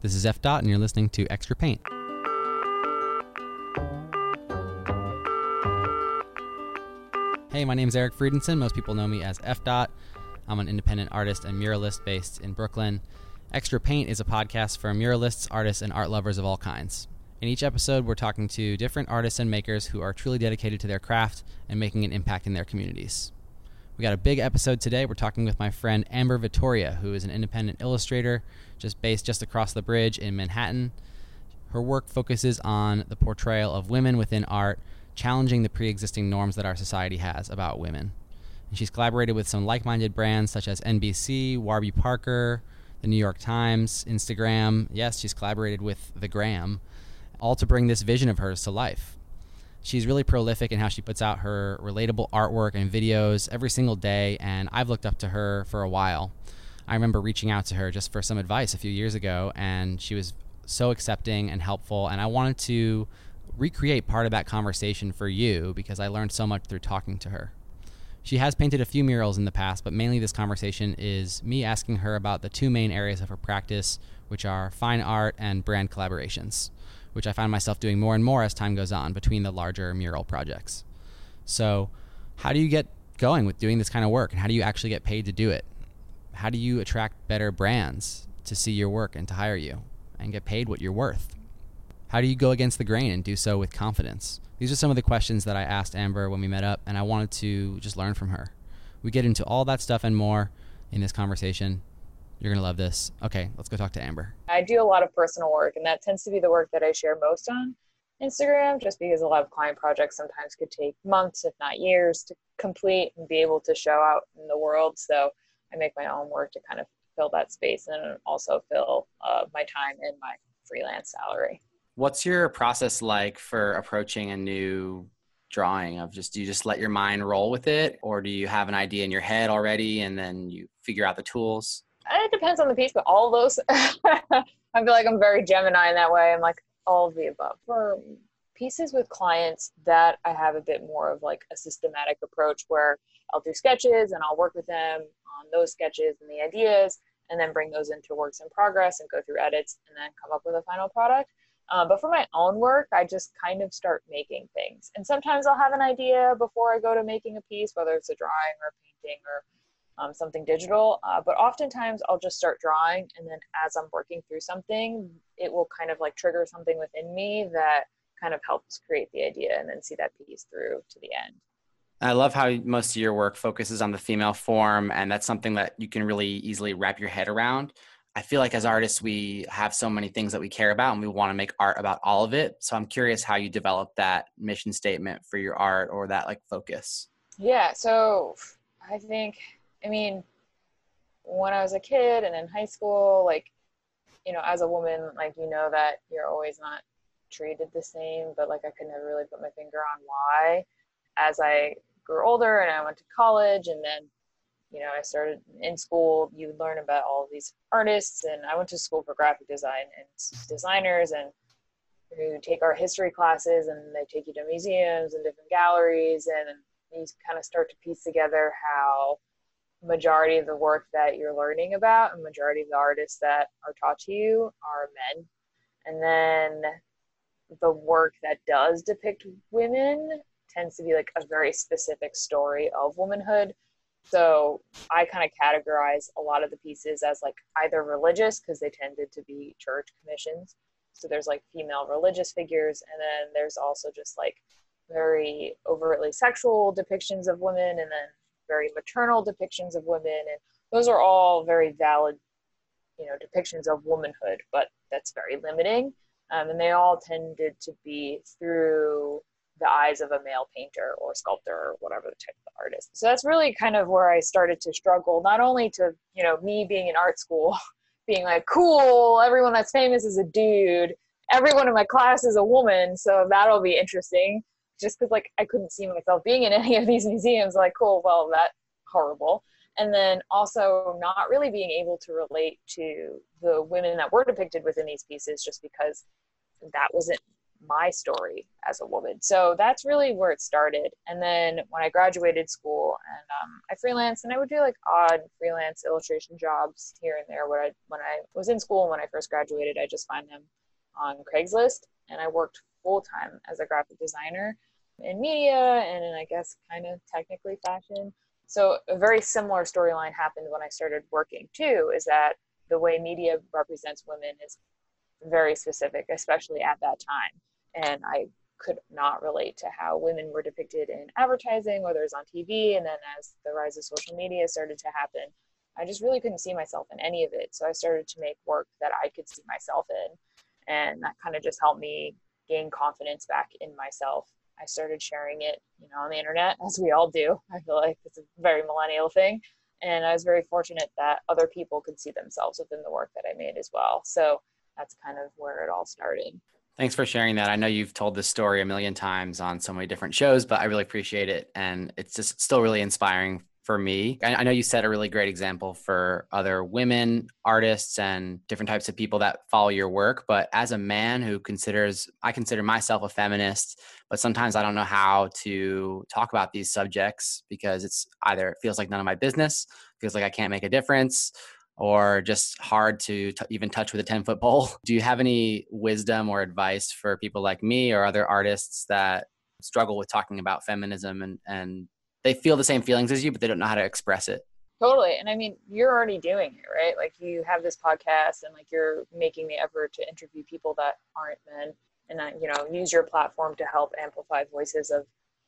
This is F Dot and you're listening to Extra Paint. Hey, my name is Eric Friedenson. Most people know me as F Dot. I'm an independent artist and muralist based in Brooklyn. Extra Paint is a podcast for muralists, artists, and art lovers of all kinds. In each episode, we're talking to different artists and makers who are truly dedicated to their craft and making an impact in their communities. We got a big episode today. We're talking with my friend Amber Vittoria, who is an independent illustrator just based just across the bridge in Manhattan. Her work focuses on the portrayal of women within art, challenging the pre-existing norms that our society has about women. And she's collaborated with some like-minded brands such as NBC, Warby Parker, the New York Times, Instagram. Yes, she's collaborated with The Gram, all to bring this vision of hers to life. She's really prolific in how she puts out her relatable artwork and videos every single day, and I've looked up to her for a while. I remember reaching out to her just for some advice a few years ago, and she was so accepting and helpful, and I wanted to recreate part of that conversation for you because I learned so much through talking to her. She has painted a few murals in the past, but mainly this conversation is me asking her about the two main areas of her practice, which are fine art and brand collaborations which I find myself doing more and more as time goes on between the larger mural projects. So, how do you get going with doing this kind of work and how do you actually get paid to do it? How do you attract better brands to see your work and to hire you and get paid what you're worth? How do you go against the grain and do so with confidence? These are some of the questions that I asked Amber when we met up and I wanted to just learn from her. We get into all that stuff and more in this conversation. You're going to love this. Okay, let's go talk to Amber. I do a lot of personal work and that tends to be the work that I share most on Instagram just because a lot of client projects sometimes could take months if not years to complete and be able to show out in the world. So I make my own work to kind of fill that space and also fill uh, my time and my freelance salary. What's your process like for approaching a new drawing of just do you just let your mind roll with it or do you have an idea in your head already and then you figure out the tools? it depends on the piece, but all those, I feel like I'm very Gemini in that way. I'm like all of the above. For pieces with clients that I have a bit more of like a systematic approach where I'll do sketches and I'll work with them on those sketches and the ideas and then bring those into works in progress and go through edits and then come up with a final product. Uh, but for my own work, I just kind of start making things. And sometimes I'll have an idea before I go to making a piece, whether it's a drawing or a painting or um, something digital. Uh, but oftentimes I'll just start drawing. And then as I'm working through something, it will kind of like trigger something within me that kind of helps create the idea and then see that piece through to the end. I love how most of your work focuses on the female form. And that's something that you can really easily wrap your head around. I feel like as artists, we have so many things that we care about and we want to make art about all of it. So I'm curious how you develop that mission statement for your art or that like focus. Yeah. So I think I mean, when I was a kid and in high school, like, you know, as a woman, like, you know that you're always not treated the same, but like I could never really put my finger on why. As I grew older and I went to college and then you know, I started in school, you learn about all these artists and I went to school for graphic design and designers and who take our history classes and they take you to museums and different galleries and you kind of start to piece together how majority of the work that you're learning about and majority of the artists that are taught to you are men. And then the work that does depict women tends to be like a very specific story of womanhood. So i kind of categorize a lot of the pieces as like either religious because they tended to be church commissions. So there's like female religious figures and then there's also just like very overtly sexual depictions of women and then very maternal depictions of women and those are all very valid you know depictions of womanhood but that's very limiting. Um and they all tended to be through the eyes of a male painter or sculptor or whatever the type of artist so that's really kind of where i started to struggle not only to you know me being in art school being like cool everyone that's famous is a dude. Everyone in my class is a woman so that'll be interesting just because like I couldn't see myself being in any of these museums like cool well that horrible. And then also not really being able to relate to the women that were depicted within these pieces just because that wasn't my story as a woman. So that's really where it started. And then when I graduated school and um I freelanced and I would do like odd freelance illustration jobs here and there. Where I when I was in school and when I first graduated I just find them on Craigslist. And I worked full time as a graphic designer in media and in I guess kind of technically fashion. So a very similar storyline happened when I started working too is that the way media represents women is very specific especially at that time. And I could not relate to how women were depicted in advertising whether it's on TV and then as the rise of social media started to happen I just really couldn't see myself in any of it. So I started to make work that I could see myself in and that kind of just helped me gain confidence back in myself. I started sharing it, you know, on the internet as we all do. I feel like it's a very millennial thing. And I was very fortunate that other people could see themselves within the work that I made as well. So that's kind of where it all started. Thanks for sharing that. I know you've told this story a million times on so many different shows, but I really appreciate it and it's just still really inspiring for me. I, I know you set a really great example for other women artists and different types of people that follow your work, but as a man who considers I consider myself a feminist, but sometimes I don't know how to talk about these subjects because it's either it feels like none of my business, feels like I can't make a difference or just hard to even touch with a 10 foot pole. Do you have any wisdom or advice for people like me or other artists that struggle with talking about feminism and and they feel the same feelings as you but they don't know how to express it. Totally and i mean you're already doing it right? Like you have this podcast and like you're making the effort to interview people that aren't men and that you know use your platform to help amplify voices of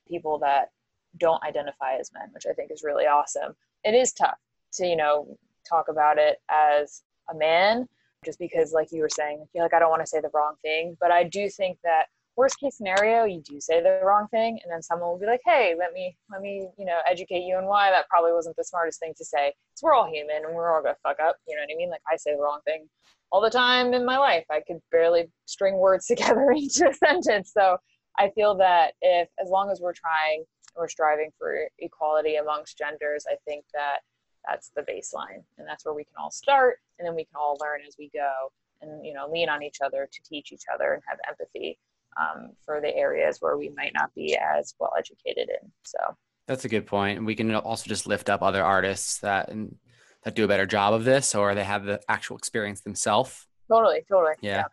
people that don't identify as men which i think is really awesome. It is tough to you know talk about it as a man just because like you were saying i feel like i don't want to say the wrong thing but i do think that worst case scenario you do say the wrong thing and then someone will be like hey let me let me you know educate you on why that probably wasn't the smartest thing to say. It's we're all human and we're all gonna fuck up you know what i mean? Like i say the wrong thing all the time in my life. I could barely string words together into a sentence. So i feel that if as long as we're trying we're striving for equality amongst genders i think that that's the baseline and that's where we can all start and then we can all learn as we go and you know lean on each other to teach each other and have empathy um, for the areas where we might not be as well educated in. So that's a good point. And we can also just lift up other artists that that do a better job of this or they have the actual experience themselves. Totally, totally. Yeah. yeah.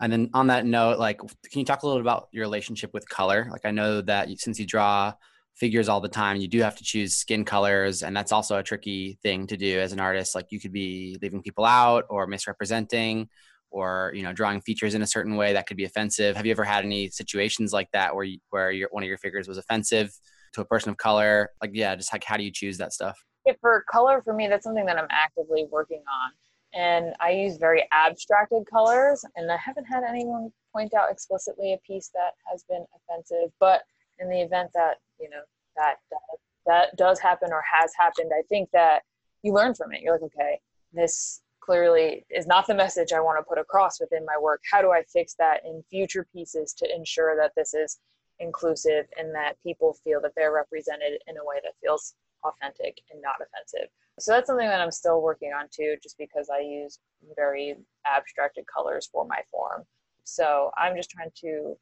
And then on that note, like can you talk a little bit about your relationship with color? Like I know that you, since you draw figures all the time, you do have to choose skin colors and that's also a tricky thing to do as an artist. Like you could be leaving people out or misrepresenting or you know drawing features in a certain way that could be offensive. Have you ever had any situations like that where you, where your one of your figures was offensive to a person of color? Like yeah just like how do you choose that stuff? Yeah, for color for me that's something that I'm actively working on. And I use very abstracted colors and I haven't had anyone point out explicitly a piece that has been offensive but in the event that you know that that, that does happen or has happened I think that you learn from it. You're like okay this clearly is not the message I want to put across within my work. How do I fix that in future pieces to ensure that this is inclusive and that people feel that they're represented in a way that feels authentic and not offensive. So that's something that I'm still working on too just because I use very abstracted colors for my form. So I'm just trying to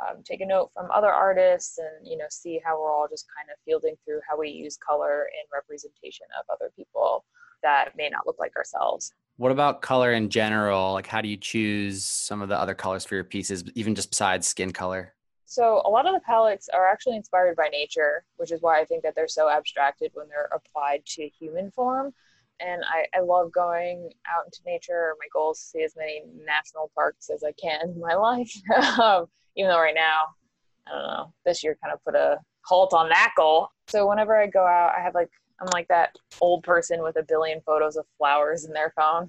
um take a note from other artists and you know see how we're all just kind of fielding through how we use color in representation of other people that may not look like ourselves. What about color in general? Like how do you choose some of the other colors for your pieces even just besides skin color? So a lot of the palettes are actually inspired by nature, which is why I think that they're so abstracted when they're applied to human form. And I I love going out into nature. My goal is to see as many national parks as I can in my life. um even though right now I don't know, this year kind of put a halt on that goal. So whenever I go out, I have like I'm like that old person with a billion photos of flowers in their phone.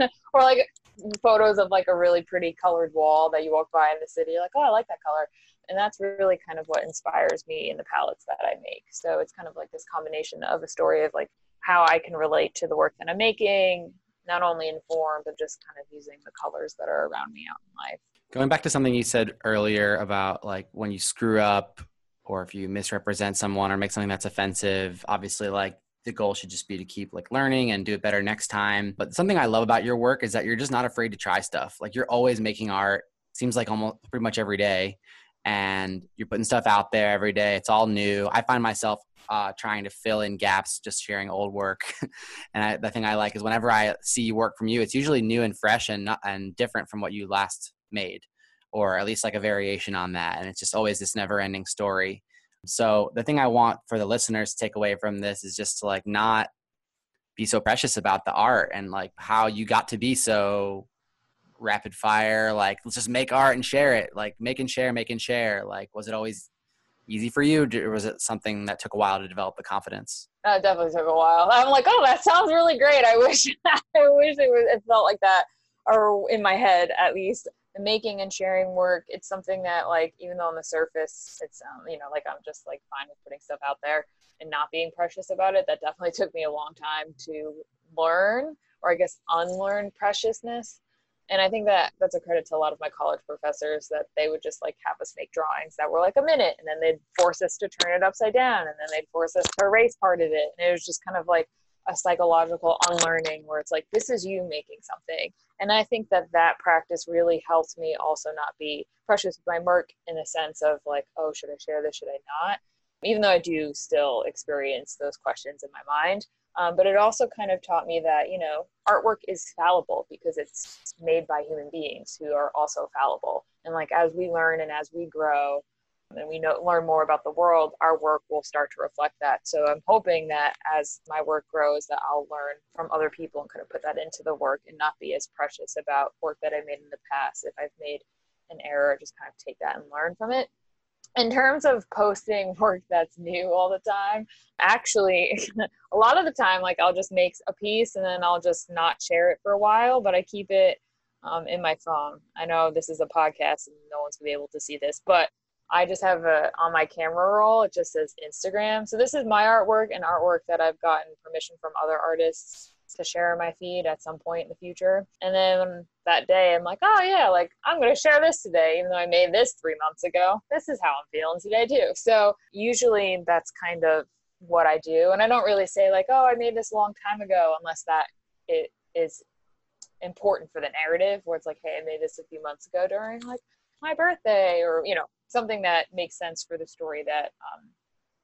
or like photos of like a really pretty colored wall that you walk by in the city You're like, "Oh, I like that color." And that's really kind of what inspires me in the palettes that I make. So it's kind of like this combination of a story of like how I can relate to the work that I'm making, not only in form but just kind of using the colors that are around me out in life. Going back to something you said earlier about like when you screw up or if you misrepresent someone or make something that's offensive obviously like the goal should just be to keep like learning and do it better next time. But something i love about your work is that you're just not afraid to try stuff. Like you're always making art seems like almost pretty much every day and you're putting stuff out there every day. It's all new. I find myself uh trying to fill in gaps just sharing old work. And I, the thing i like is whenever i see work from you it's usually new and fresh and not, and different from what you last made or at least like a variation on that and it's just always this never ending story. So the thing i want for the listeners to take away from this is just to like not be so precious about the art and like how you got to be so rapid fire like let's just make art and share it like make and share make and share. Like was it always easy for you? Or was it something that took a while to develop the confidence? That definitely took a while. I'm like oh that sounds really great. I wish i wish it was it felt like that or in my head at least the making and sharing work it's something that like even though on the surface it's um you know like I'm just like fine with putting stuff out there and not being precious about it that definitely took me a long time to learn or I guess unlearn preciousness. And I think that that's a credit to a lot of my college professors that they would just like have us make drawings that were like a minute and then they'd force us to turn it upside down and then they'd force us to erase part of it. And it was just kind of like a psychological unlearning where it's like this is you making something. And i think that that practice really helped me also not be precious with my work in a sense of like oh should i share this? Should i not? Even though i do still experience those questions in my mind. Um but it also kind of taught me that you know artwork is fallible because it's made by human beings who are also fallible. And like as we learn and as we grow and we know learn more about the world our work will start to reflect that. So i'm hoping that as my work grows that i'll learn from other people and kind of put that into the work and not be as precious about work that i made in the past. If i've made an error just kind of take that and learn from it. In terms of posting work that's new all the time actually a lot of the time like i'll just make a piece and then i'll just not share it for a while but i keep it um in my phone. I know this is a podcast and no one's going to be able to see this but I just have a on my camera roll it just says Instagram. So this is my artwork and artwork that I've gotten permission from other artists to share in my feed at some point in the future. And then that day I'm like, "Oh yeah, like I'm going to share this today even though I made this 3 months ago. This is how I'm feeling today too." So usually that's kind of what I do and I don't really say like, "Oh, I made this a long time ago" unless that it is important for the narrative where it's like, "Hey, I made this a few months ago during like my birthday or, you know, something that makes sense for the story that um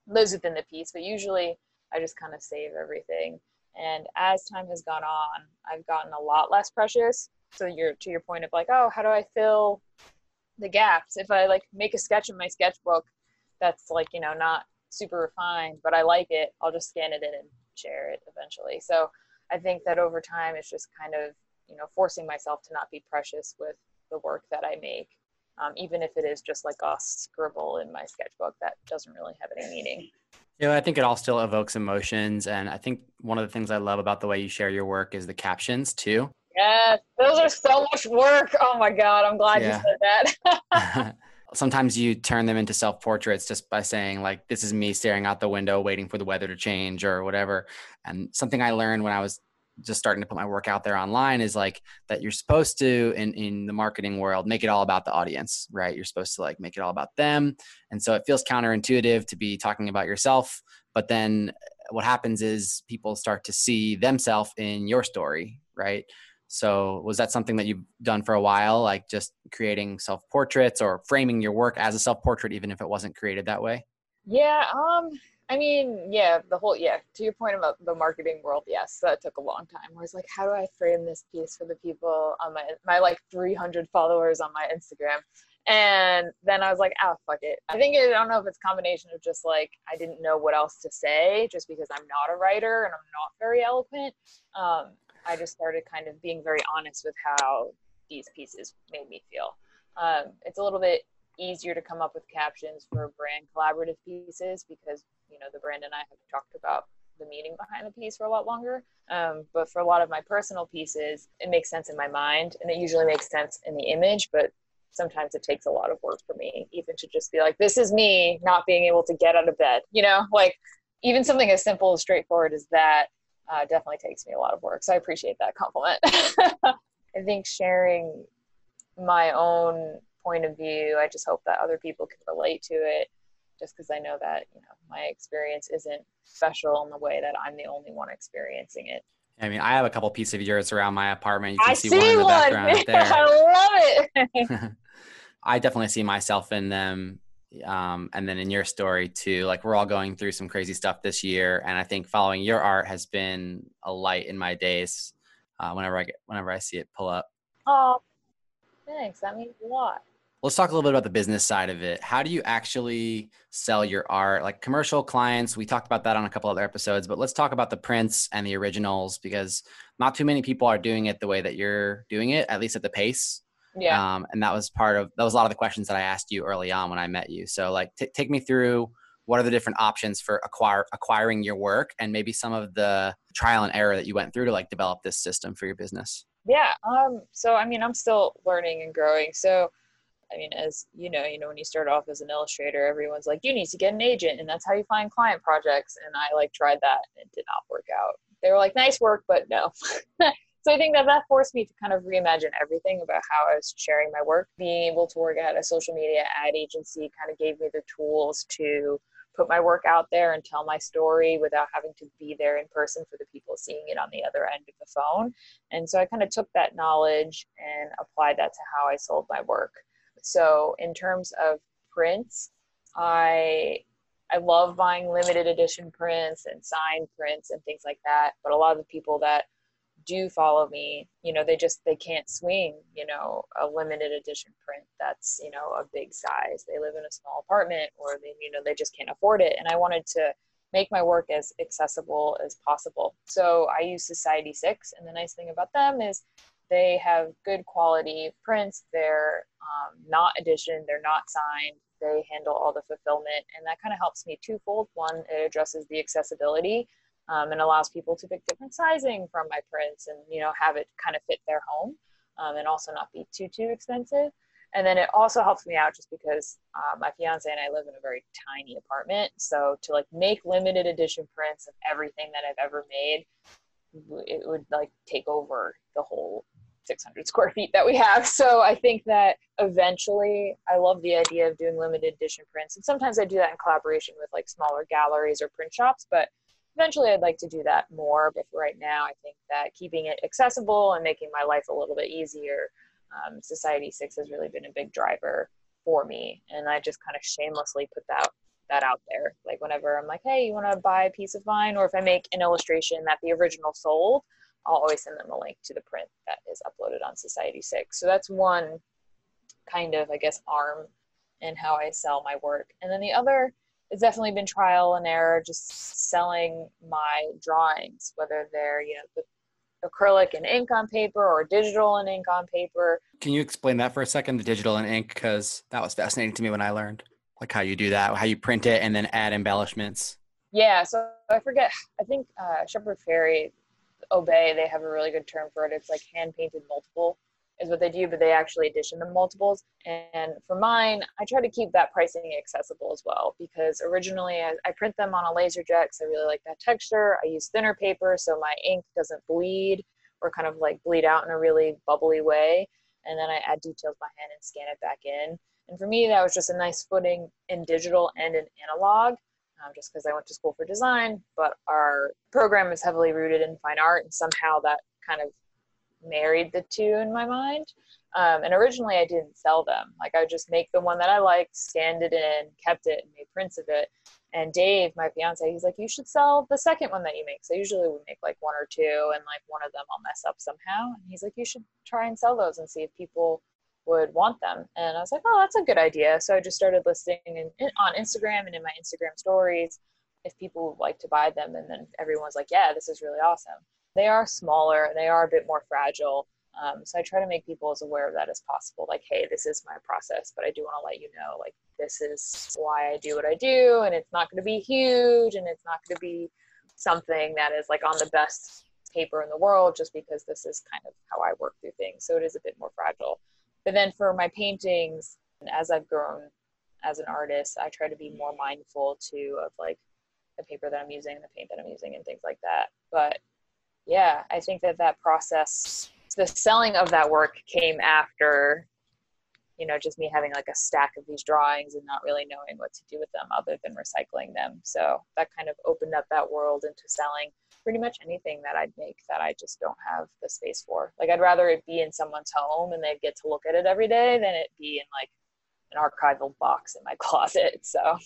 lives within the piece but usually I just kind of save everything. And as time has gone on I've gotten a lot less precious. So you're to your point of like oh how do I fill the gaps? If I like make a sketch in my sketchbook that's like you know not super refined but I like it I'll just scan it in and share it eventually. So I think that over time it's just kind of you know forcing myself to not be precious with the work that I make um, even if it is just like a scribble in my sketchbook that doesn't really have any meaning. Yeah, you I think it all still evokes emotions and I think one of the things I love about the way you share your work is the captions too. Yes, those are so much work. Oh my god, I'm glad yeah. you said that. Sometimes you turn them into self-portraits just by saying like this is me staring out the window waiting for the weather to change or whatever. And something I learned when I was just starting to put my work out there online is like that you're supposed to in in the marketing world make it all about the audience, right? You're supposed to like make it all about them. And so it feels counterintuitive to be talking about yourself, but then what happens is people start to see themselves in your story, right? So was that something that you've done for a while like just creating self portraits or framing your work as a self portrait even if it wasn't created that way? Yeah, um I mean, yeah, the whole yeah, to your point about the marketing world, yes, that took a long time. Where it's like, how do I frame this piece for the people on my my like 300 followers on my Instagram? And then I was like, "Oh, fuck it." I think it, I don't know if it's a combination of just like I didn't know what else to say just because I'm not a writer and I'm not very eloquent. Um I just started kind of being very honest with how these pieces made me feel. Um it's a little bit easier to come up with captions for brand collaborative pieces because you know the brand and I have talked about the meaning behind the piece for a lot longer. Um but for a lot of my personal pieces it makes sense in my mind and it usually makes sense in the image but sometimes it takes a lot of work for me even to just be like this is me not being able to get out of bed you know? Like even something as simple and straightforward as that uh definitely takes me a lot of work so I appreciate that compliment. I think sharing my own point of view i just hope that other people can relate to it just because i know that you know my experience isn't special in the way that i'm the only one experiencing it I mean, I have a couple pieces of yours around my apartment. You can I see, see one in the one. background there. I love it. I definitely see myself in them um and then in your story too like we're all going through some crazy stuff this year and I think following your art has been a light in my days uh whenever I get, whenever I see it pull up. Oh. Thanks. That means a lot let's talk a little bit about the business side of it. How do you actually sell your art? Like commercial clients, we talked about that on a couple other episodes, but let's talk about the prints and the originals because not too many people are doing it the way that you're doing it, at least at the pace. Yeah. Um, and that was part of that was a lot of the questions that I asked you early on when I met you. So like take me through what are the different options for acquire acquiring your work and maybe some of the trial and error that you went through to like develop this system for your business. Yeah. Um so I mean, I'm still learning and growing. So I mean, as you know, you know, when you start off as an illustrator, everyone's like, you need to get an agent and that's how you find client projects. And I like tried that and it did not work out. They were like, nice work, but no. so I think that that forced me to kind of reimagine everything about how I was sharing my work. Being able to work at a social media ad agency kind of gave me the tools to put my work out there and tell my story without having to be there in person for the people seeing it on the other end of the phone. And so I kind of took that knowledge and applied that to how I sold my work. So in terms of prints, I I love buying limited edition prints and signed prints and things like that, but a lot of the people that do follow me, you know, they just they can't swing, you know, a limited edition print that's, you know, a big size. They live in a small apartment or they you know, they just can't afford it and I wanted to make my work as accessible as possible. So I use Society 6 and the nice thing about them is they have good quality prints they're um not edition they're not signed they handle all the fulfillment and that kind of helps me twofold. One it addresses the accessibility um and allows people to pick different sizing from my prints and you know have it kind of fit their home um and also not be too too expensive. And then it also helps me out just because uh, my fiance and I live in a very tiny apartment so to like make limited edition prints of everything that I've ever made it would like take over the whole 600 square feet that we have. So I think that eventually I love the idea of doing limited edition prints. And sometimes I do that in collaboration with like smaller galleries or print shops, but eventually I'd like to do that more. But for right now, I think that keeping it accessible and making my life a little bit easier, um, Society 6 has really been a big driver for me. And I just kind of shamelessly put that that out there. Like whenever I'm like, hey, you want to buy a piece of mine? Or if I make an illustration that the original sold, I'll always send them a link to the print that is uploaded on Society 6. So that's one kind of, I guess, arm in how I sell my work. And then the other it's definitely been trial and error just selling my drawings whether they're you know the acrylic and ink on paper or digital and ink on paper can you explain that for a second the digital and ink because that was fascinating to me when i learned like how you do that how you print it and then add embellishments yeah so i forget i think uh shepard Fairy, obey they have a really good term for it. It's like hand painted multiple is what they do but they actually addition the multiples. And for mine I try to keep that pricing accessible as well because originally I, I print them on a laser jet cuz I really like that texture. I use thinner paper so my ink doesn't bleed or kind of like bleed out in a really bubbly way. And then I add details by hand and scan it back in. And for me that was just a nice footing in digital and in analog um, just because I went to school for design, but our program is heavily rooted in fine art, and somehow that kind of married the two in my mind. Um, and originally I didn't sell them. Like I would just make the one that I liked, scanned it in, kept it, and made prints of it. And Dave, my fiance, he's like, you should sell the second one that you make. So usually we make like one or two, and like one of them I'll mess up somehow. And he's like, you should try and sell those and see if people would want them. And I was like, oh, that's a good idea. So I just started listing in, in, on Instagram and in my Instagram stories if people would like to buy them. And then everyone's like, yeah, this is really awesome. They are smaller. and They are a bit more fragile. Um, so I try to make people as aware of that as possible. Like, hey, this is my process, but I do want to let you know, like, this is why I do what I do. And it's not going to be huge and it's not going to be something that is like on the best paper in the world just because this is kind of how I work through things. So it is a bit more fragile but then for my paintings as I've grown as an artist I try to be more mindful too of like the paper that I'm using the paint that I'm using and things like that. But yeah I think that that process the selling of that work came after you know just me having like a stack of these drawings and not really knowing what to do with them other than recycling them. So that kind of opened up that world into selling pretty much anything that I'd make that I just don't have the space for. Like I'd rather it be in someone's home and they get to look at it every day than it be in like an archival box in my closet. So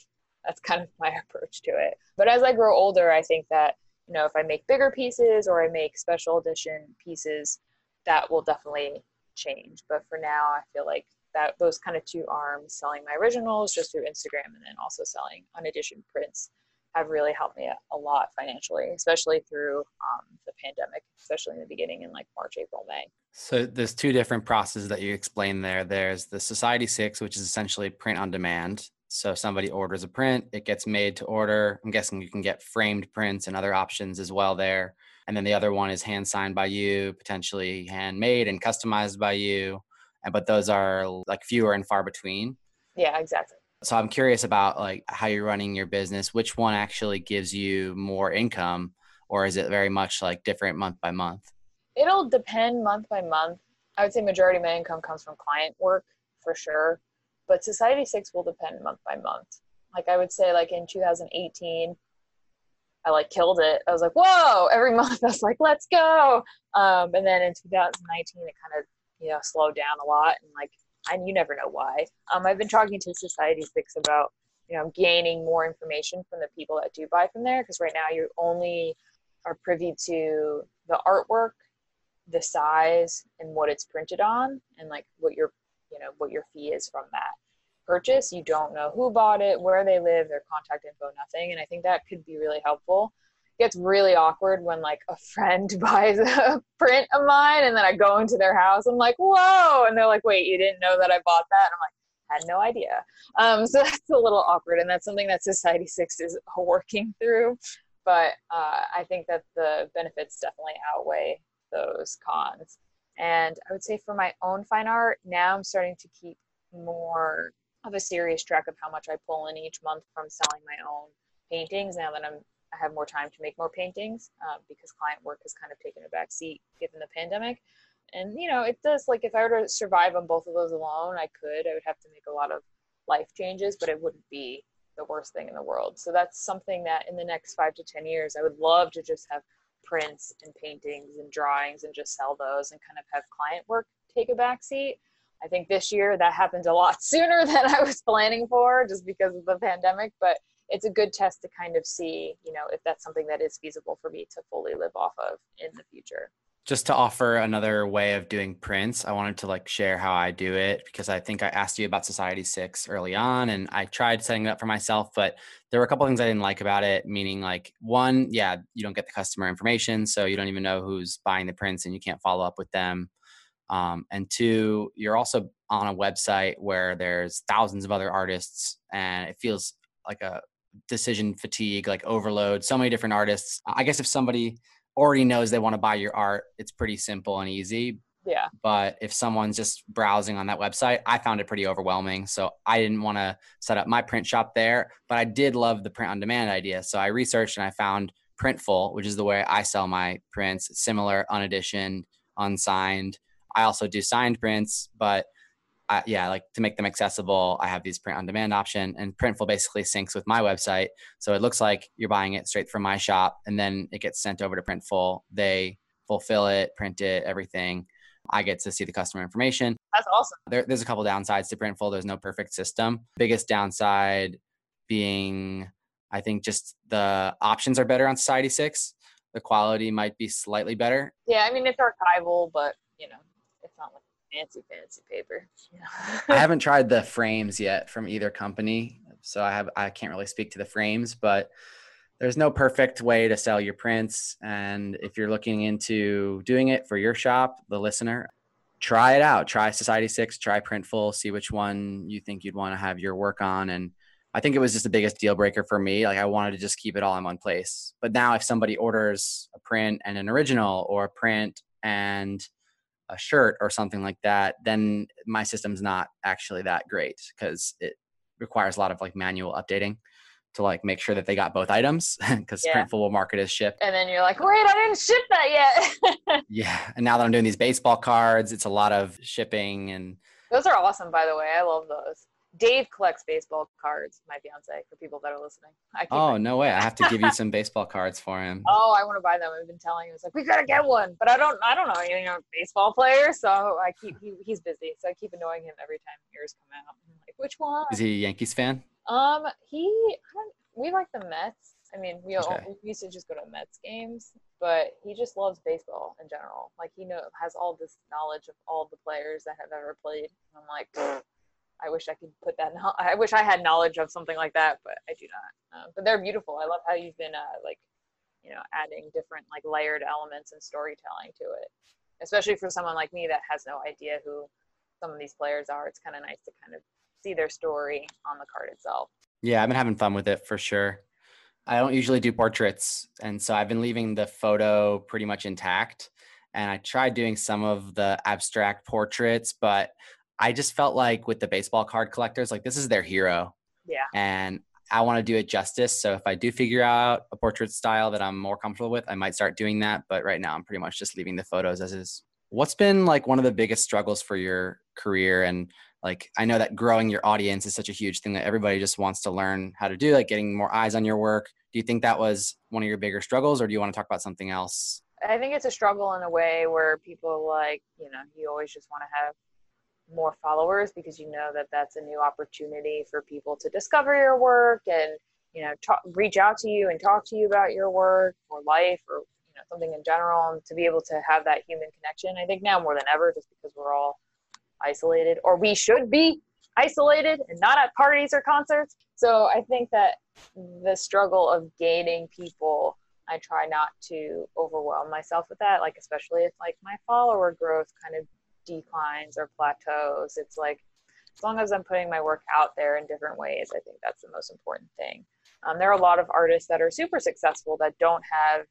that's kind of my approach to it. But as I grow older I think that you know if I make bigger pieces or I make special edition pieces that will definitely change. But for now I feel like that those kind of two arms selling my originals just through Instagram and then also selling uneditioned prints have really helped me a, a lot financially especially through um the pandemic especially in the beginning in like March April May. So there's two different processes that you explained there. There's the Society 6 which is essentially print on demand. So somebody orders a print, it gets made to order. I'm guessing you can get framed prints and other options as well there. And then the other one is hand signed by you, potentially handmade and customized by you and but those are like fewer and far between. Yeah exactly. So i'm curious about like how you're running your business. Which one actually gives you more income or is it very much like different month by month? It'll depend month by month. I would say majority of my income comes from client work for sure. But society 6 will depend month by month. Like i would say like in 2018 I like killed it. I was like, "Whoa, every month I was like, let's go." Um and then in 2019 it kind of you know slow down a lot and like and you never know why. Um i've been talking to society six about you know gaining more information from the people that do buy from there because right now you only are privy to the artwork the size and what it's printed on and like what your you know what your fee is from that purchase. You don't know who bought it where they live their contact info nothing and i think that could be really helpful gets really awkward when like a friend buys a print of mine and then I go into their house I'm like whoa and they're like wait you didn't know that I bought that? And I'm like I had no idea. Um so that's a little awkward and that's something that society 6 is working through but uh I think that the benefits definitely outweigh those cons. And I would say for my own fine art now I'm starting to keep more of a serious track of how much I pull in each month from selling my own paintings now that I'm I have more time to make more paintings um because client work has kind of taken a back seat given the pandemic. And you know it does like if I were to survive on both of those alone I could I would have to make a lot of life changes but it wouldn't be the worst thing in the world. So that's something that in the next 5 to 10 years I would love to just have prints and paintings and drawings and just sell those and kind of have client work take a back seat I think this year that happened a lot sooner than I was planning for just because of the pandemic but it's a good test to kind of see, you know, if that's something that is feasible for me to fully live off of in the future. Just to offer another way of doing prints, I wanted to like share how I do it because I think I asked you about Society 6 early on and I tried setting it up for myself, but there were a couple things I didn't like about it, meaning like one, yeah, you don't get the customer information, so you don't even know who's buying the prints and you can't follow up with them. Um and two, you're also on a website where there's thousands of other artists and it feels like a decision fatigue, like overload, so many different artists. I guess if somebody already knows they want to buy your art, it's pretty simple and easy. Yeah. But if someone's just browsing on that website, I found it pretty overwhelming. So I didn't want to set up my print shop there, but I did love the print on demand idea. So I researched and I found Printful, which is the way I sell my prints, similar uneditioned, unsigned. I also do signed prints, but I, yeah, like to make them accessible, I have these print on demand option and Printful basically syncs with my website. So it looks like you're buying it straight from my shop and then it gets sent over to Printful. They fulfill it, print it, everything. I get to see the customer information. That's awesome. There there's a couple downsides to Printful. There's no perfect system. Biggest downside being I think just the options are better on Society 6. The quality might be slightly better. Yeah, I mean it's archival, but you know, fancy fancy paper. I haven't tried the frames yet from either company, so I have I can't really speak to the frames, but there's no perfect way to sell your prints and if you're looking into doing it for your shop, the listener, try it out. Try Society 6, try Printful, see which one you think you'd want to have your work on and I think it was just the biggest deal breaker for me. Like I wanted to just keep it all in one place. But now if somebody orders a print and an original or a print and a shirt or something like that, then my system's not actually that great cuz it requires a lot of like manual updating to like make sure that they got both items cuz yeah. printful will mark it as shipped. And then you're like, "Wait, I didn't ship that yet." yeah, and now that I'm doing these baseball cards, it's a lot of shipping and Those are awesome by the way. I love those. Dave collects baseball cards, my fiance, for people that are listening. I oh, no way. I have to give you some baseball cards for him. Oh, I want to buy them. I've been telling him. It's like, we got to get one. But I don't I don't know anything about baseball players, so I keep he, he's busy. So I keep annoying him every time yours come out. I'm like, which one? Is he a Yankees fan? Um, he we like the Mets. I mean, we okay. all, we used to just go to Mets games, but he just loves baseball in general. Like he know has all this knowledge of all the players that have ever played. And I'm like, I wish I could put that I wish I had knowledge of something like that, but I do not. Um, but they're beautiful. I love how you've been uh like you know adding different like layered elements and storytelling to it. Especially for someone like me that has no idea who some of these players are. It's kind of nice to kind of see their story on the card itself. Yeah, I've been having fun with it for sure. I don't usually do portraits and so I've been leaving the photo pretty much intact and I tried doing some of the abstract portraits but I just felt like with the baseball card collectors, like this is their hero. Yeah. And I want to do it justice. So if I do figure out a portrait style that I'm more comfortable with, I might start doing that. But right now I'm pretty much just leaving the photos as is. What's been like one of the biggest struggles for your career? And like, I know that growing your audience is such a huge thing that everybody just wants to learn how to do, like getting more eyes on your work. Do you think that was one of your bigger struggles or do you want to talk about something else? I think it's a struggle in a way where people like, you know, you always just want to have more followers because you know that that's a new opportunity for people to discover your work and you know talk, reach out to you and talk to you about your work or life or you know something in general and to be able to have that human connection. I think now more than ever just because we're all isolated or we should be isolated and not at parties or concerts. So i think that the struggle of gaining people i try not to overwhelm myself with that like especially if like my follower growth kind of declines or plateaus. It's like as long as i'm putting my work out there in different ways i think that's the most important thing. Um there are a lot of artists that are super successful that don't have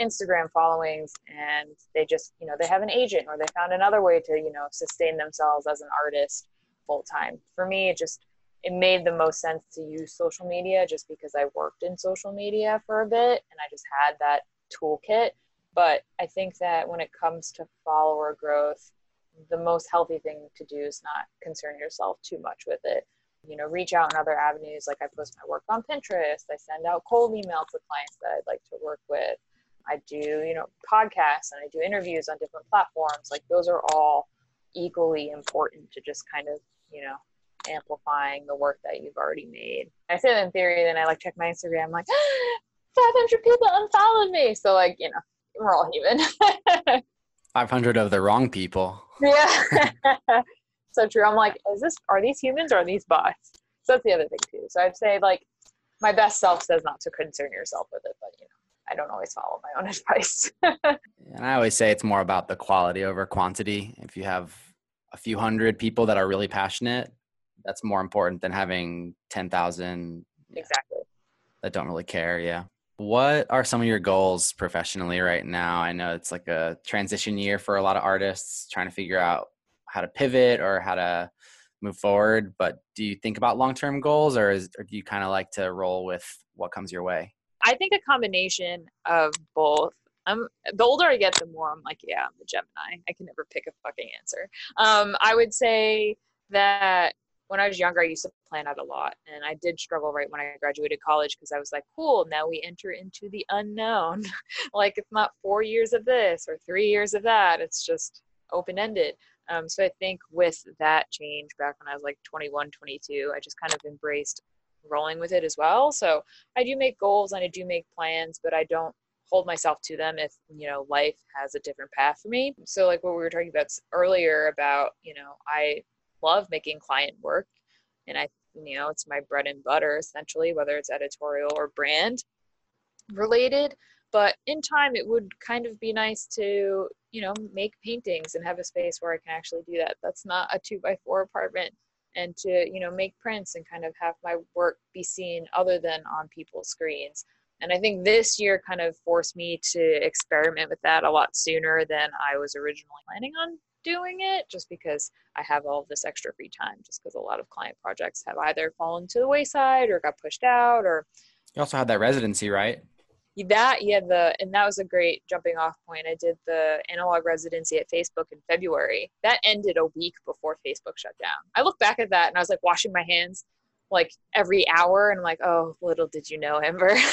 instagram followings and they just you know they have an agent or they found another way to you know sustain themselves as an artist full time for me it just it made the most sense to use social media just because I worked in social media for a bit and I just had that toolkit. But I think that when it comes to follower growth the most healthy thing to do is not concern yourself too much with it. You know reach out in other avenues. Like i post my work on pinterest. I send out cold emails to clients that i'd like to work with. I do you know podcasts and i do interviews on different platforms. Like those are all equally important to just kind of you know amplifying the work that you've already made. I say that in theory then i like check my instagram I'm like 500 people unfollowed me. So like you know we're all human. 500 of the wrong people. Yeah. so true. I'm like, is this, are these humans or are these bots? So that's the other thing too. So I'd say like, my best self says not to concern yourself with it, but you know, I don't always follow my own advice. and I always say it's more about the quality over quantity. If you have a few hundred people that are really passionate, that's more important than having 10,000 yeah, exactly that don't really care, yeah what are some of your goals professionally right now? I know it's like a transition year for a lot of artists trying to figure out how to pivot or how to move forward, but do you think about long-term goals or is or do you kind of like to roll with what comes your way? I think a combination of both. Um the older I get the more I'm like, yeah, I'm a Gemini. I can never pick a fucking answer. Um I would say that when I was younger, I used to plan out a lot. And I did struggle right when I graduated college because I was like, cool, now we enter into the unknown. like, it's not four years of this or three years of that. It's just open ended. Um, so I think with that change back when I was like 21, 22, I just kind of embraced rolling with it as well. So I do make goals and I do make plans, but I don't hold myself to them if you know life has a different path for me so like what we were talking about earlier about you know i love making client work. And I you know it's my bread and butter essentially whether it's editorial or brand related. But in time it would kind of be nice to you know make paintings and have a space where I can actually do that. That's not a 2 by 4 apartment. And to you know make prints and kind of have my work be seen other than on people's screens. And I think this year kind of forced me to experiment with that a lot sooner than I was originally planning on doing it just because I have all this extra free time just because a lot of client projects have either fallen to the wayside or got pushed out or You also had that residency, right? That yeah, the and that was a great jumping off point. I did the analog residency at Facebook in February. That ended a week before Facebook shut down. I look back at that and I was like washing my hands like every hour and I'm like, "Oh, little did you know, Ember."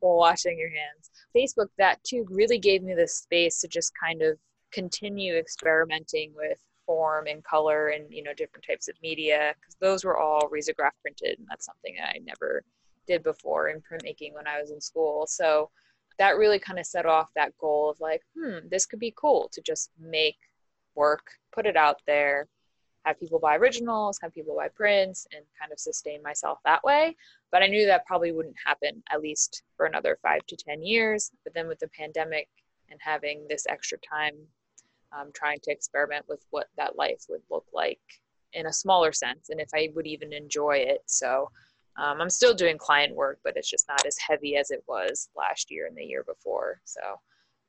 while washing your hands. Facebook that too really gave me the space to just kind of continue experimenting with form and color and you know different types of media because those were all risograph printed and that's something that I never did before in printmaking when I was in school. So that really kind of set off that goal of like hmm this could be cool to just make work put it out there have people buy originals have people buy prints and kind of sustain myself that way. But I knew that probably wouldn't happen at least for another 5 to 10 years. But then with the pandemic and having this extra time um, trying to experiment with what that life would look like in a smaller sense and if I would even enjoy it. So um, I'm still doing client work, but it's just not as heavy as it was last year and the year before. So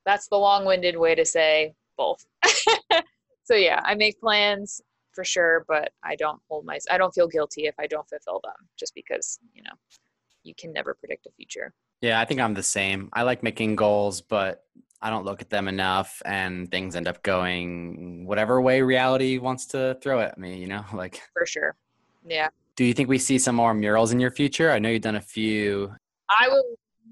that's the long-winded way to say both. so yeah, I make plans for sure, but I don't hold my I don't feel guilty if I don't fulfill them just because, you know, you can never predict the future. Yeah, I think I'm the same. I like making goals, but I don't look at them enough and things end up going whatever way reality wants to throw at me, you know, like For sure. Yeah. Do you think we see some more murals in your future? I know you've done a few. I would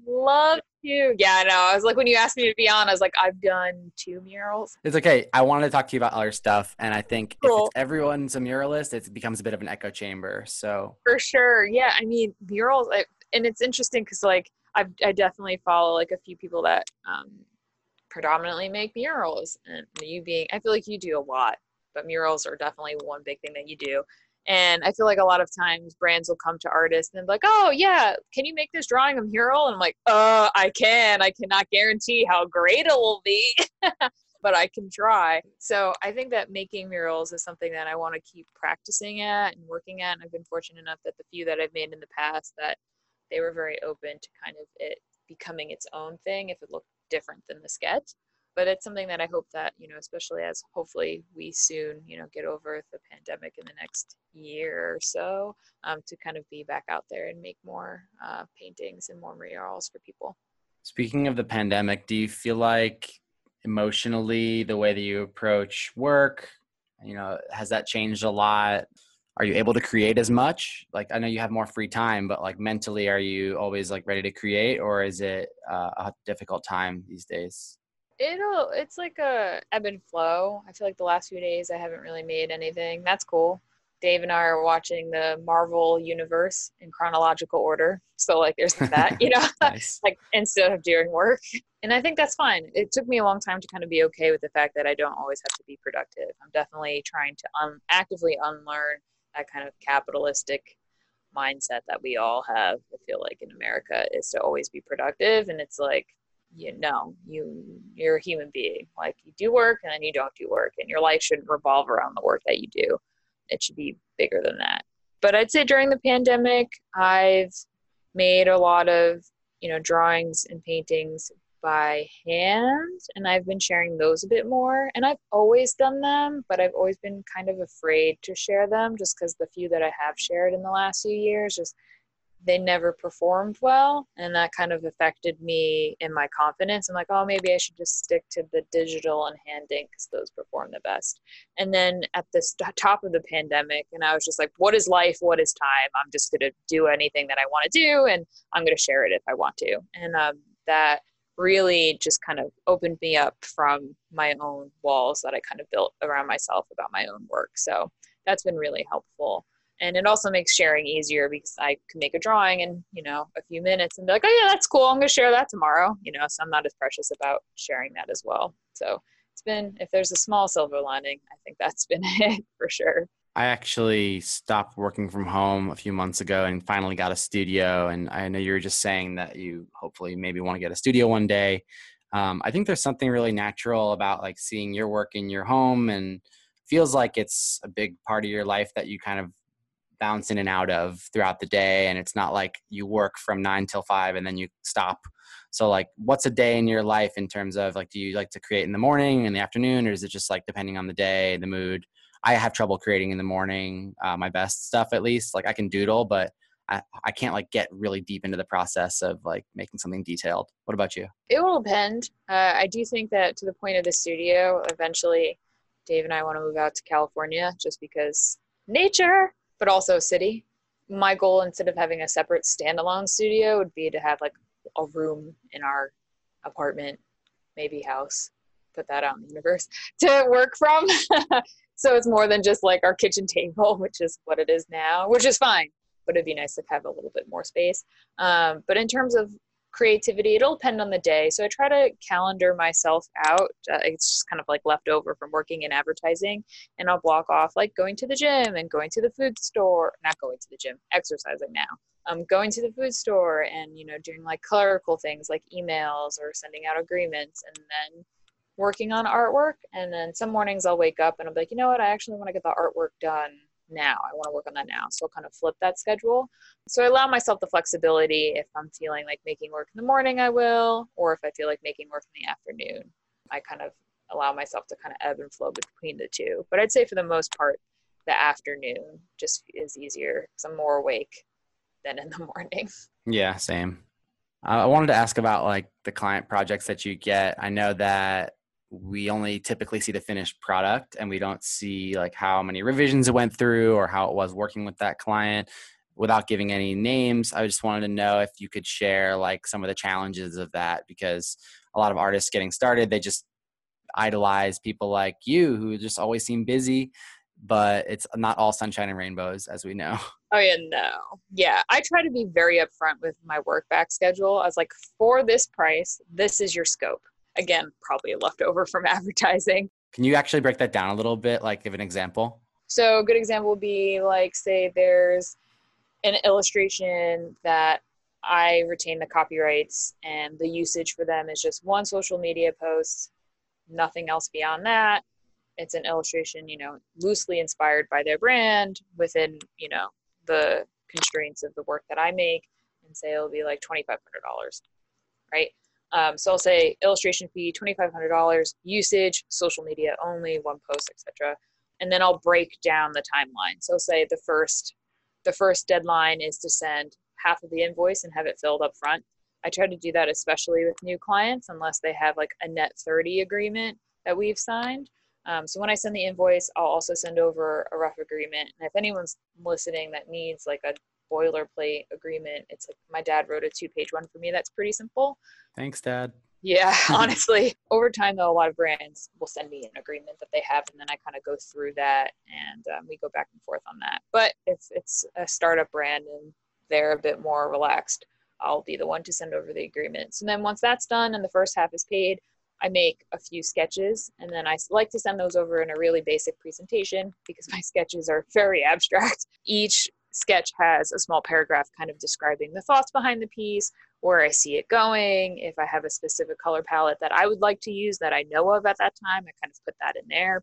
love to. Yeah, I know. I was like when you asked me to be on, I was like I've done two murals. It's okay. I wanted to talk to you about other stuff and I think cool. if it's everyone's a muralist, it becomes a bit of an echo chamber. So For sure. Yeah, I mean, murals I, and it's interesting cuz like I've I definitely follow like a few people that um predominantly make murals and you being I feel like you do a lot, but murals are definitely one big thing that you do. And I feel like a lot of times brands will come to artists and be like, "Oh, yeah, can you make this drawing a mural?" And I'm like, "Uh, I can. I cannot guarantee how great it will be, but I can try." So, I think that making murals is something that I want to keep practicing at and working at. And I've been fortunate enough that the few that I've made in the past that they were very open to kind of it becoming its own thing if it looked different than the sketch but it's something that I hope that you know especially as hopefully we soon you know get over the pandemic in the next year or so um to kind of be back out there and make more uh paintings and more murals for people. Speaking of the pandemic do you feel like emotionally the way that you approach work you know has that changed a lot? are you able to create as much? Like i know you have more free time but like mentally are you always like ready to create or is it uh, a difficult time these days? It'll it's like a ebb and flow. I feel like the last few days i haven't really made anything. That's cool. Dave and i are watching the marvel universe in chronological order. So like there's that you know? Nice. like instead of doing work. And i think that's fine. It took me a long time to kind of be okay with the fact that i don't always have to be productive. I'm definitely trying to um actively unlearn that kind of capitalistic mindset that we all have I feel like in America is to always be productive and it's like you know you you're a human being. Like you do work and then you don't do work and your life shouldn't revolve around the work that you do. It should be bigger than that. But I'd say during the pandemic I've made a lot of you know drawings and paintings by hand and I've been sharing those a bit more and I've always done them but I've always been kind of afraid to share them just cuz the few that I have shared in the last few years just they never performed well and that kind of affected me in my confidence. I'm like, oh, maybe I should just stick to the digital and hand ink cuz those perform the best. And then at the top of the pandemic and I was just like, what is life? What is time? I'm just going to do anything that I want to do and I'm going to share it if I want to. And um that really just kind of opened me up from my own walls that I kind of built around myself about my own work. So that's been really helpful. And it also makes sharing easier because I can make a drawing in, you know, a few minutes and be like, "Oh yeah, that's cool. I'm going to share that tomorrow." You know, so I'm not as precious about sharing that as well. So it's been if there's a small silver lining, I think that's been it for sure. I actually stopped working from home a few months ago and finally got a studio and I know you were just saying that you hopefully maybe want to get a studio one day. Um I think there's something really natural about like seeing your work in your home and feels like it's a big part of your life that you kind of bounce in and out of throughout the day and it's not like you work from 9 till 5 and then you stop. So like what's a day in your life in terms of like do you like to create in the morning in the afternoon or is it just like depending on the day, the mood? I have trouble creating in the morning, uh my best stuff at least. Like I can doodle, but I I can't like get really deep into the process of like making something detailed. What about you? It will depend. Uh I do think that to the point of the studio, eventually Dave and I want to move out to California just because nature, but also city. My goal instead of having a separate standalone studio would be to have like a room in our apartment, maybe house, put that out in the universe to work from so it's more than just like our kitchen table which is what it is now which is fine but it'd be nice to have a little bit more space. Um but in terms of creativity it'll depend on the day. So i try to calendar myself out uh, it's just kind of like left over from working in advertising and i'll block off like going to the gym and going to the food store not going to the gym exercising now um going to the food store and you know doing like clerical things like emails or sending out agreements and then working on artwork and then some mornings I'll wake up and I'll be like, you know what, I actually want to get the artwork done now. I want to work on that now. So I'll kind of flip that schedule. So I allow myself the flexibility if I'm feeling like making work in the morning I will or if I feel like making work in the afternoon. I kind of allow myself to kind of ebb and flow between the two. But I'd say for the most part the afternoon just is easier cuz I'm more awake than in the morning. Yeah, same. I wanted to ask about like the client projects that you get. I know that we only typically see the finished product and we don't see like how many revisions it went through or how it was working with that client without giving any names. I just wanted to know if you could share like some of the challenges of that because a lot of artists getting started they just idolize people like you who just always seem busy but it's not all sunshine and rainbows as we know. Oh yeah no. Yeah i try to be very upfront with my work back schedule. I was like for this price this is your scope again, probably left over from advertising. Can you actually break that down a little bit? Like give an example? So a good example would be like, say there's an illustration that I retain the copyrights and the usage for them is just one social media post, nothing else beyond that. It's an illustration, you know, loosely inspired by their brand within, you know, the constraints of the work that I make and say it'll be like $2,500, right? Um, so I'll say illustration fee, $2,500, usage, social media only, one post, etc. And then I'll break down the timeline. So I'll say the first, the first deadline is to send half of the invoice and have it filled up front. I try to do that especially with new clients unless they have like a net 30 agreement that we've signed. Um, so when I send the invoice, I'll also send over a rough agreement. And if anyone's listening that needs like a boilerplate agreement. It's like my dad wrote a two-page one for me. That's pretty simple. Thanks, dad. Yeah, honestly. Over time though, a lot of brands will send me an agreement that they have and then I kind of go through that and um, we go back and forth on that. But if it's a startup brand and they're a bit more relaxed, I'll be the one to send over the agreements. And then once that's done and the first half is paid, I make a few sketches and then I like to send those over in a really basic presentation because my sketches are very abstract. Each sketch has a small paragraph kind of describing the thoughts behind the piece, where I see it going, if I have a specific color palette that I would like to use that I know of at that time, I kind of put that in there.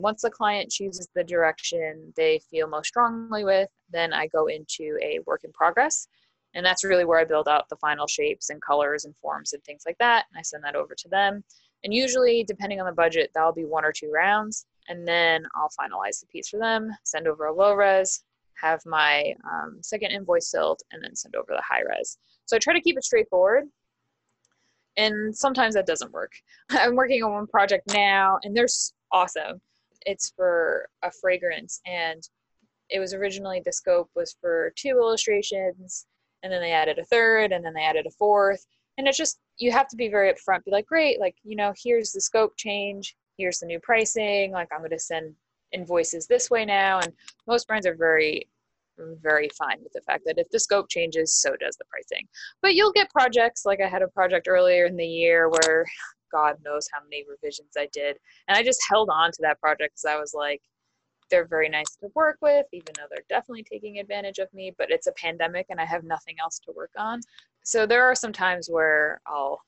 Once the client chooses the direction they feel most strongly with, then I go into a work in progress. And that's really where I build out the final shapes and colors and forms and things like that. And I send that over to them. And usually, depending on the budget, that'll be one or two rounds. And then I'll finalize the piece for them, send over a low res, have my um, second invoice filled and then send over the high res. So I try to keep it straightforward. And sometimes that doesn't work. I'm working on one project now, and they're awesome. It's for a fragrance, and it was originally the scope was for two illustrations, and then they added a third, and then they added a fourth. And it's just, you have to be very upfront, be like, great, like, you know, here's the scope change, here's the new pricing, like, I'm going to send invoices this way now and most brands are very very fine with the fact that if the scope changes so does the pricing. But you'll get projects like i had a project earlier in the year where god knows how many revisions i did and i just held on to that project cuz i was like they're very nice to work with even though they're definitely taking advantage of me but it's a pandemic and i have nothing else to work on. So there are some times where i'll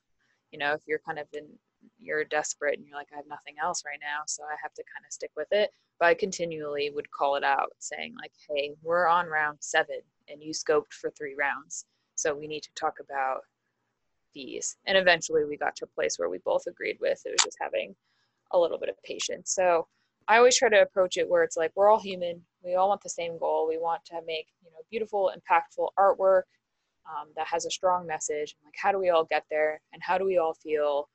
you know if you're kind of in you're desperate and you're like I have nothing else right now so I have to kind of stick with it. But I continually would call it out saying like hey we're on round 7 and you scoped for 3 rounds so we need to talk about these. And eventually we got to a place where we both agreed with it was just having a little bit of patience. So I always try to approach it where it's like we're all human. We all want the same goal. We want to make you know beautiful impactful artwork um that has a strong message and like how do we all get there and how do we all feel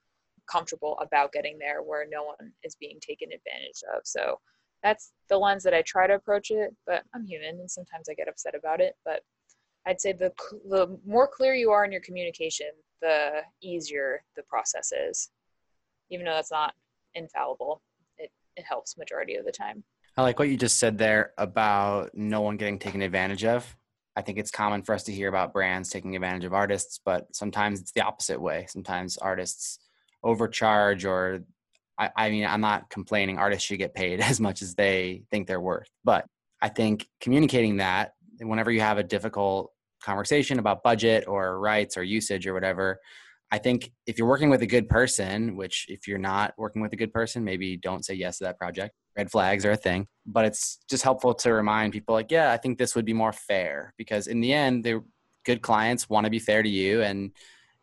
comfortable about getting there where no one is being taken advantage of. So that's the lens that I try to approach it but I'm human and sometimes I get upset about it. But I'd say the the more clear you are in your communication the easier the process is. Even though that's not infallible it it helps majority of the time. I like what you just said there about no one getting taken advantage of. I think it's common for us to hear about brands taking advantage of artists but sometimes it's the opposite way. Sometimes artists overcharge or I I mean I'm not complaining. Artists should get paid as much as they think they're worth. But I think communicating that whenever you have a difficult conversation about budget or rights or usage or whatever I think if you're working with a good person which if you're not working with a good person maybe don't say yes to that project. Red flags are a thing. But it's just helpful to remind people like yeah I think this would be more fair. Because in the end they're good clients want to be fair to you. And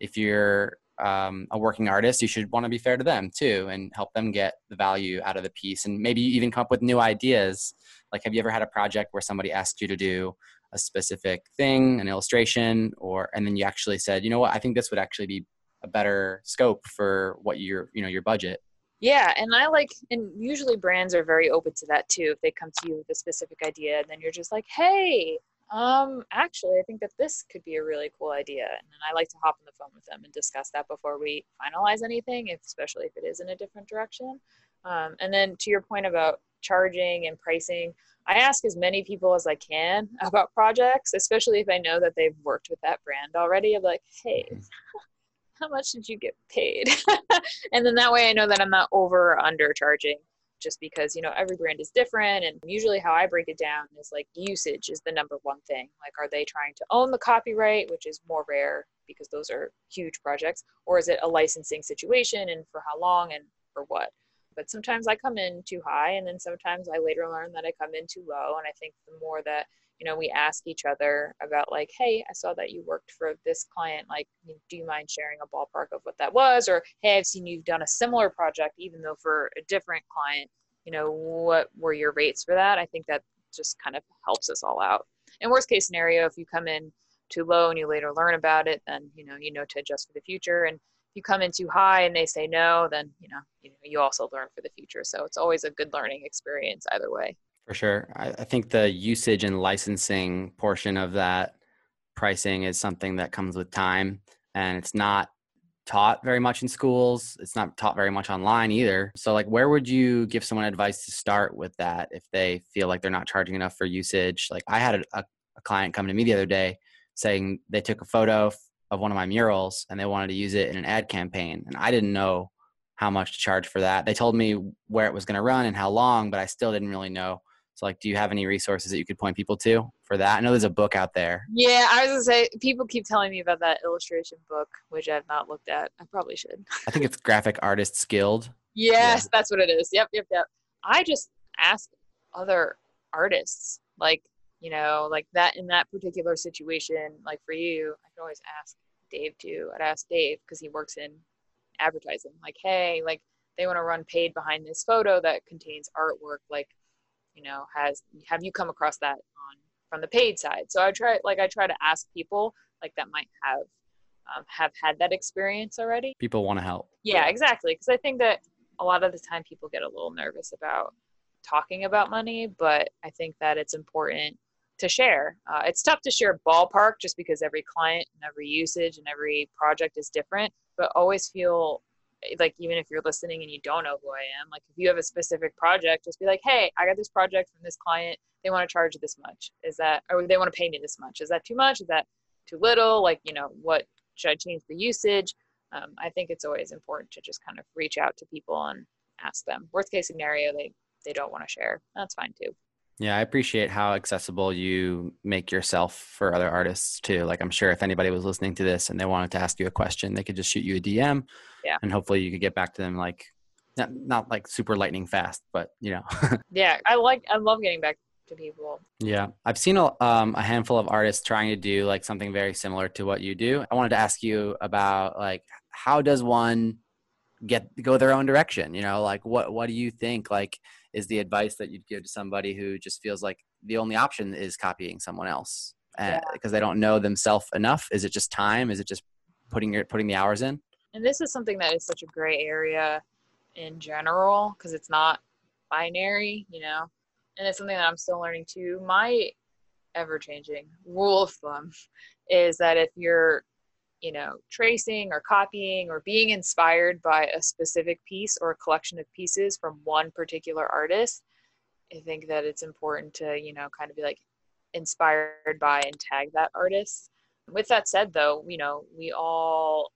if you're um, a working artist, you should want to be fair to them too and help them get the value out of the piece and maybe you even come up with new ideas. Like have you ever had a project where somebody asked you to do a specific thing, an illustration or and then you actually said, "You know what? I think this would actually be a better scope for what your, you know, your budget." Yeah, and I like and usually brands are very open to that too. If they come to you with a specific idea and then you're just like, "Hey, Um, actually, I think that this could be a really cool idea. And I like to hop on the phone with them and discuss that before we finalize anything, if, especially if it is in a different direction. Um, and then to your point about charging and pricing, I ask as many people as I can about projects, especially if I know that they've worked with that brand already. I'm like, hey, how much did you get paid? and then that way I know that I'm not over or under charging just because you know every brand is different and usually how I break it down is like usage is the number one thing. Like are they trying to own the copyright which is more rare because those are huge projects or is it a licensing situation and for how long and for what? But sometimes I come in too high and then sometimes I later learn that I come in too low and I think the more that you know we ask each other about like hey i saw that you worked for this client like do you mind sharing a ballpark of what that was? Or hey i've seen you've done a similar project even though for a different client. You know what were your rates for that? I think that just kind of helps us all out. In worst case scenario if you come in too low and you later learn about it then you know you know to adjust for the future. And if you come in too high and they say no then you know you, know, you also learn for the future. So it's always a good learning experience either way. For sure. I, I think the usage and licensing portion of that pricing is something that comes with time and it's not taught very much in schools. It's not taught very much online either. So like where would you give someone advice to start with that if they feel like they're not charging enough for usage? Like I had a, a, client come to me the other day saying they took a photo of one of my murals and they wanted to use it in an ad campaign and I didn't know how much to charge for that. They told me where it was going to run and how long, but I still didn't really know So like, do you have any resources that you could point people to for that? I know there's a book out there. Yeah, I was to say people keep telling me about that illustration book, which I've not looked at. I probably should. I think it's Graphic Artists Guild. Yes, yeah. that's what it is. Yep, yep, yep. I just ask other artists, like you know, like that in that particular situation, like for you, I can always ask Dave too. I'd ask Dave because he works in advertising. Like, hey, like they want to run paid behind this photo that contains artwork. Like, you know has have you come across that on from the paid side? So i try like i try to ask people like that might have um have had that experience already. People want to help. Yeah exactly. Because i think that a lot of the time people get a little nervous about talking about money but i think that it's important to share. Uh it's tough to share ballpark just because every client and every usage and every project is different but always feel like even if you're listening and you don't know who I am, like if you have a specific project, just be like, "Hey, I got this project from this client. They want to charge this much. Is that or they want to pay me this much? Is that too much? Is that too little? Like, you know, what should I change the usage?" Um I think it's always important to just kind of reach out to people and ask them. Worst case scenario, they they don't want to share. That's fine too. Yeah, I appreciate how accessible you make yourself for other artists too. Like I'm sure if anybody was listening to this and they wanted to ask you a question, they could just shoot you a DM. Yeah. And hopefully you could get back to them like not, not like super lightning fast, but you know. yeah, I like I love getting back to people. Yeah. I've seen a um a handful of artists trying to do like something very similar to what you do. I wanted to ask you about like how does one get go their own direction, you know, like what what do you think like is the advice that you'd give to somebody who just feels like the only option is copying someone else. Because yeah. they don't know themselves enough. Is it just time? Is it just putting your putting the hours in? And this is something that is such a gray area in general because it's not binary you know? And it's something that I'm still learning too. My ever changing rule of thumb is that if you're you know tracing or copying or being inspired by a specific piece or a collection of pieces from one particular artist i think that it's important to you know kind of be like inspired by and tag that artist. With that said though you know we all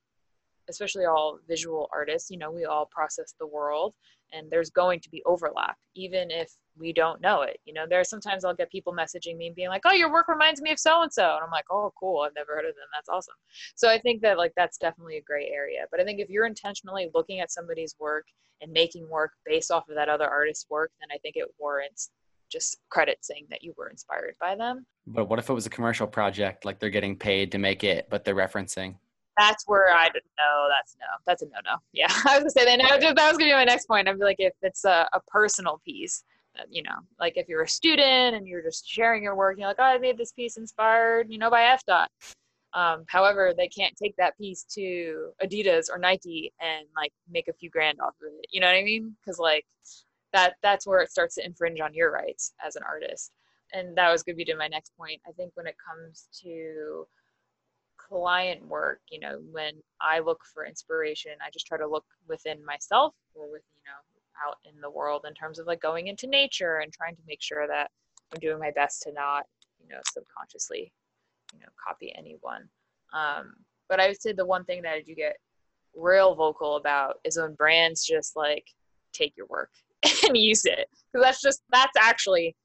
especially all visual artists you know we all process the world and there's going to be overlap. Even if we don't know it. You know, there are sometimes I'll get people messaging me and being like, "Oh, your work reminds me of so and so." And I'm like, "Oh, cool. I've never heard of them. That's awesome." So I think that like that's definitely a gray area. But I think if you're intentionally looking at somebody's work and making work based off of that other artist's work, then I think it warrants just credit saying that you were inspired by them. But what if it was a commercial project like they're getting paid to make it but they're referencing that's where I don't know. That's no. That's a no no. Yeah, I was gonna say that. Now, that was gonna be my next point. I'd be like, if it's a, a personal piece, you know like if you're a student and you're just sharing your work you're like oh I made this piece inspired you know by FDOT um however they can't take that piece to Adidas or Nike and like make a few grand off of it. You know what I mean? Cuz like that that's where it starts to infringe on your rights as an artist. And that was going to be to my next point. I think when it comes to client work you know when I look for inspiration I just try to look within myself or with you know out in the world in terms of like going into nature and trying to make sure that I'm doing my best to not, you know, subconsciously, you know, copy anyone. Um, but I would say the one thing that I do get real vocal about is when brands just like take your work and use it. Cause that's just, that's actually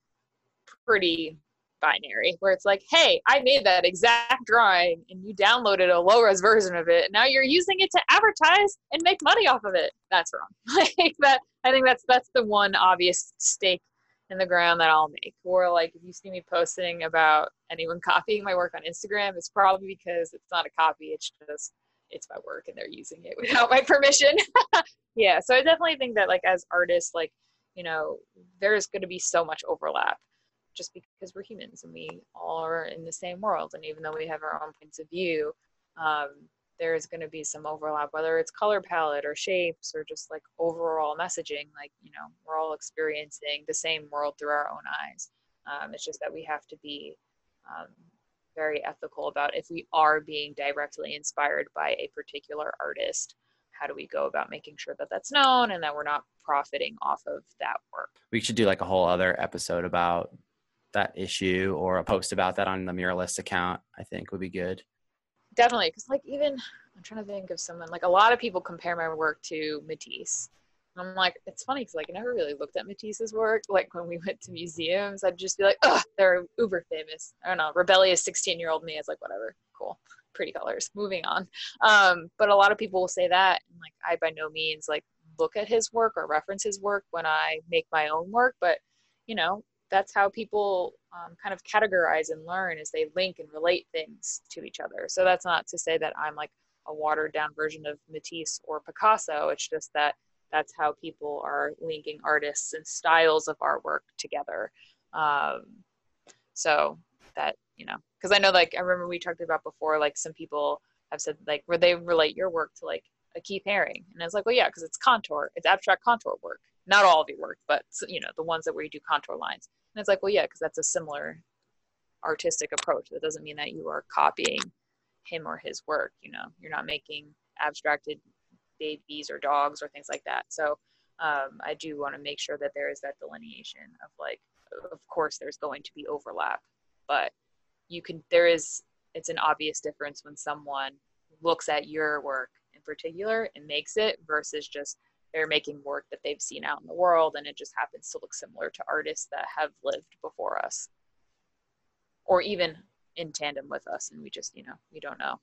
pretty binary where it's like hey i made that exact drawing and you downloaded a low res version of it and now you're using it to advertise and make money off of it. That's wrong. Like that i think that's that's the one obvious stake in the ground that i'll make. Or like if you see me posting about anyone copying my work on instagram it's probably because it's not a copy it's just it's my work and they're using it without my permission. Yeah so i definitely think that like as artists like you know there is going to be so much overlap just because we're humans and we all are in the same world and even though we have our own points of view um there is going to be some overlap whether it's color palette or shapes or just like overall messaging like you know we're all experiencing the same world through our own eyes. Um it's just that we have to be um very ethical about if we are being directly inspired by a particular artist how do we go about making sure that that's known and that we're not profiting off of that work? We should do like a whole other episode about that issue or a post about that on the muralist account i think would be good. Definitely cuz like even i'm trying to think of someone like a lot of people compare my work to Matisse. I'm like it's funny cuz like i never really looked at Matisse's work like when we went to museums. I'd just be like oh they're uber famous. I don't know rebellious 16 year old me. Is like whatever cool pretty colors moving on. Um but a lot of people will say that and like i by no means like look at his work or reference his work when i make my own work but you know that's how people um kind of categorize and learn is they link and relate things to each other. So that's not to say that i'm like a watered down version of Matisse or Picasso. It's just that that's how people are linking artists and styles of artwork together. Um so that you know cuz i know like i remember we talked about before like some people have said like where they relate your work to like a Keith Haring and i was like well yeah cuz it's contour it's abstract contour work. Not all of your work but you know the ones that where you do contour lines. And it's like, well, yeah, because that's a similar artistic approach. That doesn't mean that you are copying him or his work, you know. You're not making abstracted babies or dogs or things like that. So um I do want to make sure that there is that delineation of like of course there's going to be overlap, but you can there is it's an obvious difference when someone looks at your work in particular and makes it versus just they're making work that they've seen out in the world and it just happens to look similar to artists that have lived before us. Or even in tandem with us and we just you know we don't know.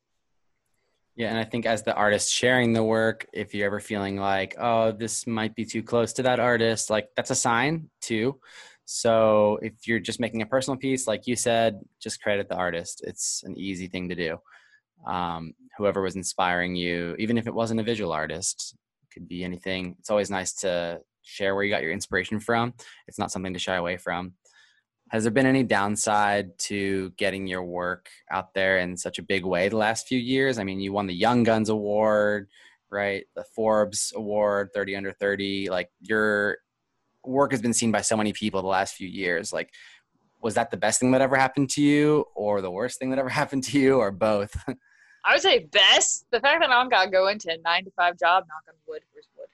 Yeah and i think as the artist sharing the work if you're ever feeling like oh this might be too close to that artist like that's a sign too. So if you're just making a personal piece like you said just credit the artist. It's an easy thing to do. Um whoever was inspiring you even if it wasn't a visual artist could be anything. It's always nice to share where you got your inspiration from. It's not something to shy away from. Has there been any downside to getting your work out there in such a big way the last few years? I mean, you won the Young Guns Award, right? The Forbes Award, 30 under 30. Like your work has been seen by so many people the last few years. Like was that the best thing that ever happened to you or the worst thing that ever happened to you or both? I would say best. The fact that I don't got to go into a nine to five job, knock on wood, where's wood?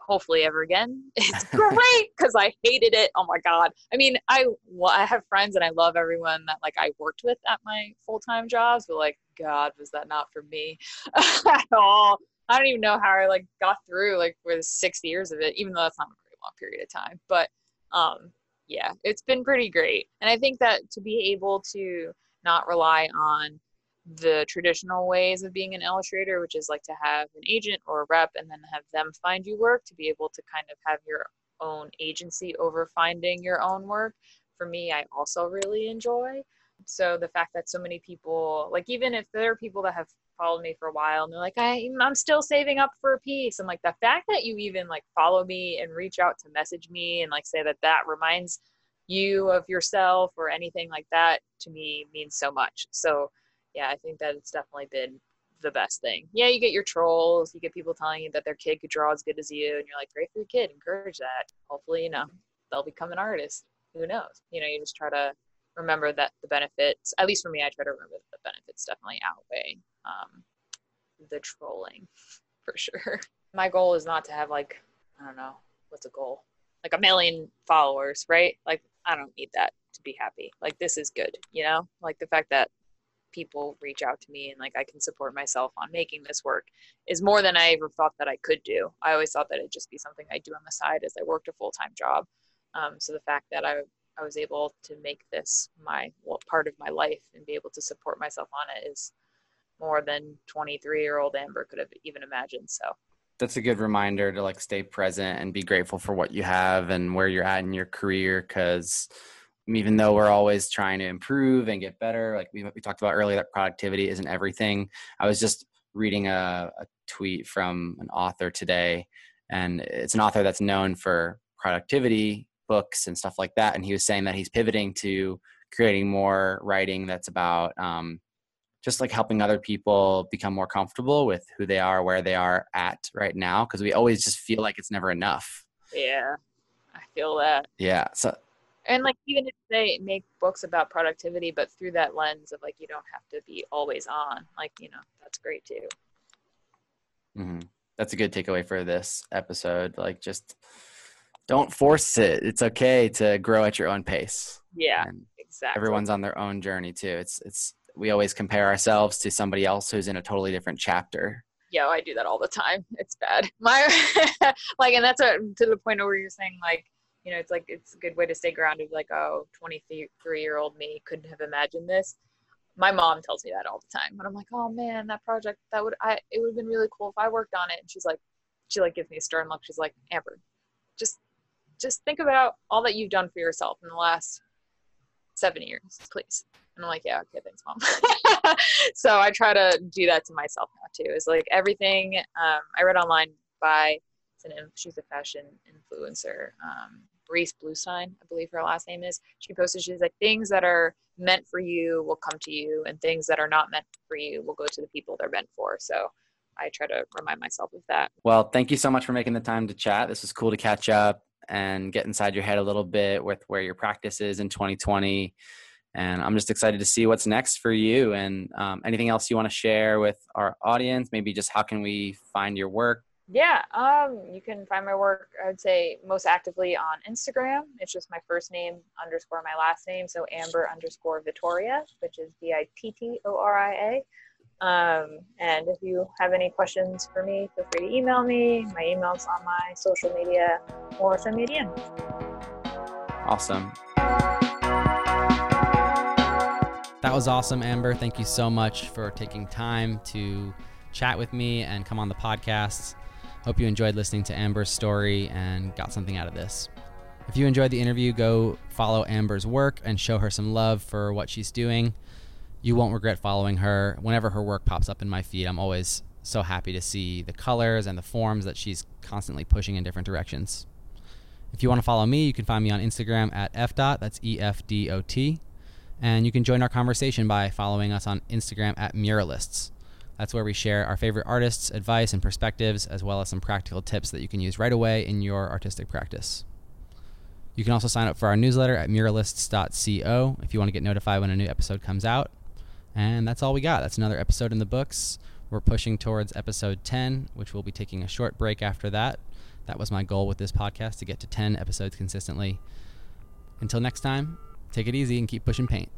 Hopefully ever again. It's great because I hated it. Oh my God. I mean, I, well, I have friends and I love everyone that like I worked with at my full-time jobs, but like, God, was that not for me at all? I don't even know how I like got through like for the six years of it, even though that's not a very long period of time. But um, yeah, it's been pretty great. And I think that to be able to not rely on the traditional ways of being an illustrator which is like to have an agent or a rep and then have them find you work to be able to kind of have your own agency over finding your own work. For me I also really enjoy. So the fact that so many people like even if there are people that have followed me for a while and they're like I I'm still saving up for a piece. And like the fact that you even like follow me and reach out to message me and like say that that reminds you of yourself or anything like that to me means so much. So yeah, I think that it's definitely been the best thing. Yeah, you get your trolls, you get people telling you that their kid could draw as good as you, and you're like, great for your kid, encourage that. Hopefully, you know, they'll become an artist. Who knows? You know, you just try to remember that the benefits, at least for me, I try to remember that the benefits definitely outweigh um, the trolling for sure. My goal is not to have like, I don't know, what's a goal? Like a million followers, right? Like, I don't need that to be happy. Like, this is good, you know? Like, the fact that people reach out to me and like I can support myself on making this work is more than I ever thought that I could do. I always thought that it'd just be something I do on the side as I worked a full-time job. Um so the fact that I I was able to make this my well, part of my life and be able to support myself on it is more than 23 year old Amber could have even imagined. So that's a good reminder to like stay present and be grateful for what you have and where you're at in your career cuz even though we're always trying to improve and get better. Like we we talked about earlier that productivity isn't everything. I was just reading a a tweet from an author today and it's an author that's known for productivity books and stuff like that and he was saying that he's pivoting to creating more writing that's about um just like helping other people become more comfortable with who they are where they are at right now because we always just feel like it's never enough. Yeah i feel that. Yeah so and like even if they make books about productivity but through that lens of like you don't have to be always on like you know that's great too. Mhm that's a good takeaway for this episode like just don't force it. It's okay to grow at your own pace. Yeah and exactly. everyone's on their own journey too. It's it's we always compare ourselves to somebody else who's in a totally different chapter. Yeah i do that all the time. It's bad. My like and that's a, to the point where you're saying like you know it's like it's a good way to stay grounded like oh 23 year old me couldn't have imagined this. My mom tells me that all the time and i'm like oh man that project that would i it would have been really cool if i worked on it. And she's like she like gives me a stern look. She's like amber just just think about all that you've done for yourself in the last 7 years please. And i'm like yeah okay thanks mom. So i try to do that to myself now too. Is like everything um i read online by it's an she's a fashion influencer um Grace Blue Sign, I believe her last name is. She posted she's like things that are meant for you will come to you and things that are not meant for you will go to the people they're meant for. So I try to remind myself of that. Well, thank you so much for making the time to chat. This was cool to catch up and get inside your head a little bit with where your practice is in 2020. And I'm just excited to see what's next for you and um anything else you want to share with our audience, maybe just how can we find your work Yeah, um you can find my work I would say most actively on Instagram. It's just my first name underscore my last name, so Amber underscore Vittoria, which is V I T T O R I A. Um and if you have any questions for me, feel free to email me. My email's on my social media or send me a DM. Awesome. That was awesome, Amber. Thank you so much for taking time to chat with me and come on the podcast. Hope you enjoyed listening to Amber's story and got something out of this. If you enjoyed the interview, go follow Amber's work and show her some love for what she's doing. You won't regret following her. Whenever her work pops up in my feed, I'm always so happy to see the colors and the forms that she's constantly pushing in different directions. If you want to follow me, you can find me on Instagram at fdot, that's E F D O T. And you can join our conversation by following us on Instagram at muralists. That's where we share our favorite artists, advice, and perspectives, as well as some practical tips that you can use right away in your artistic practice. You can also sign up for our newsletter at muralists.co if you want to get notified when a new episode comes out. And that's all we got. That's another episode in the books. We're pushing towards episode 10, which we'll be taking a short break after that. That was my goal with this podcast to get to 10 episodes consistently. Until next time, take it easy and keep pushing paint.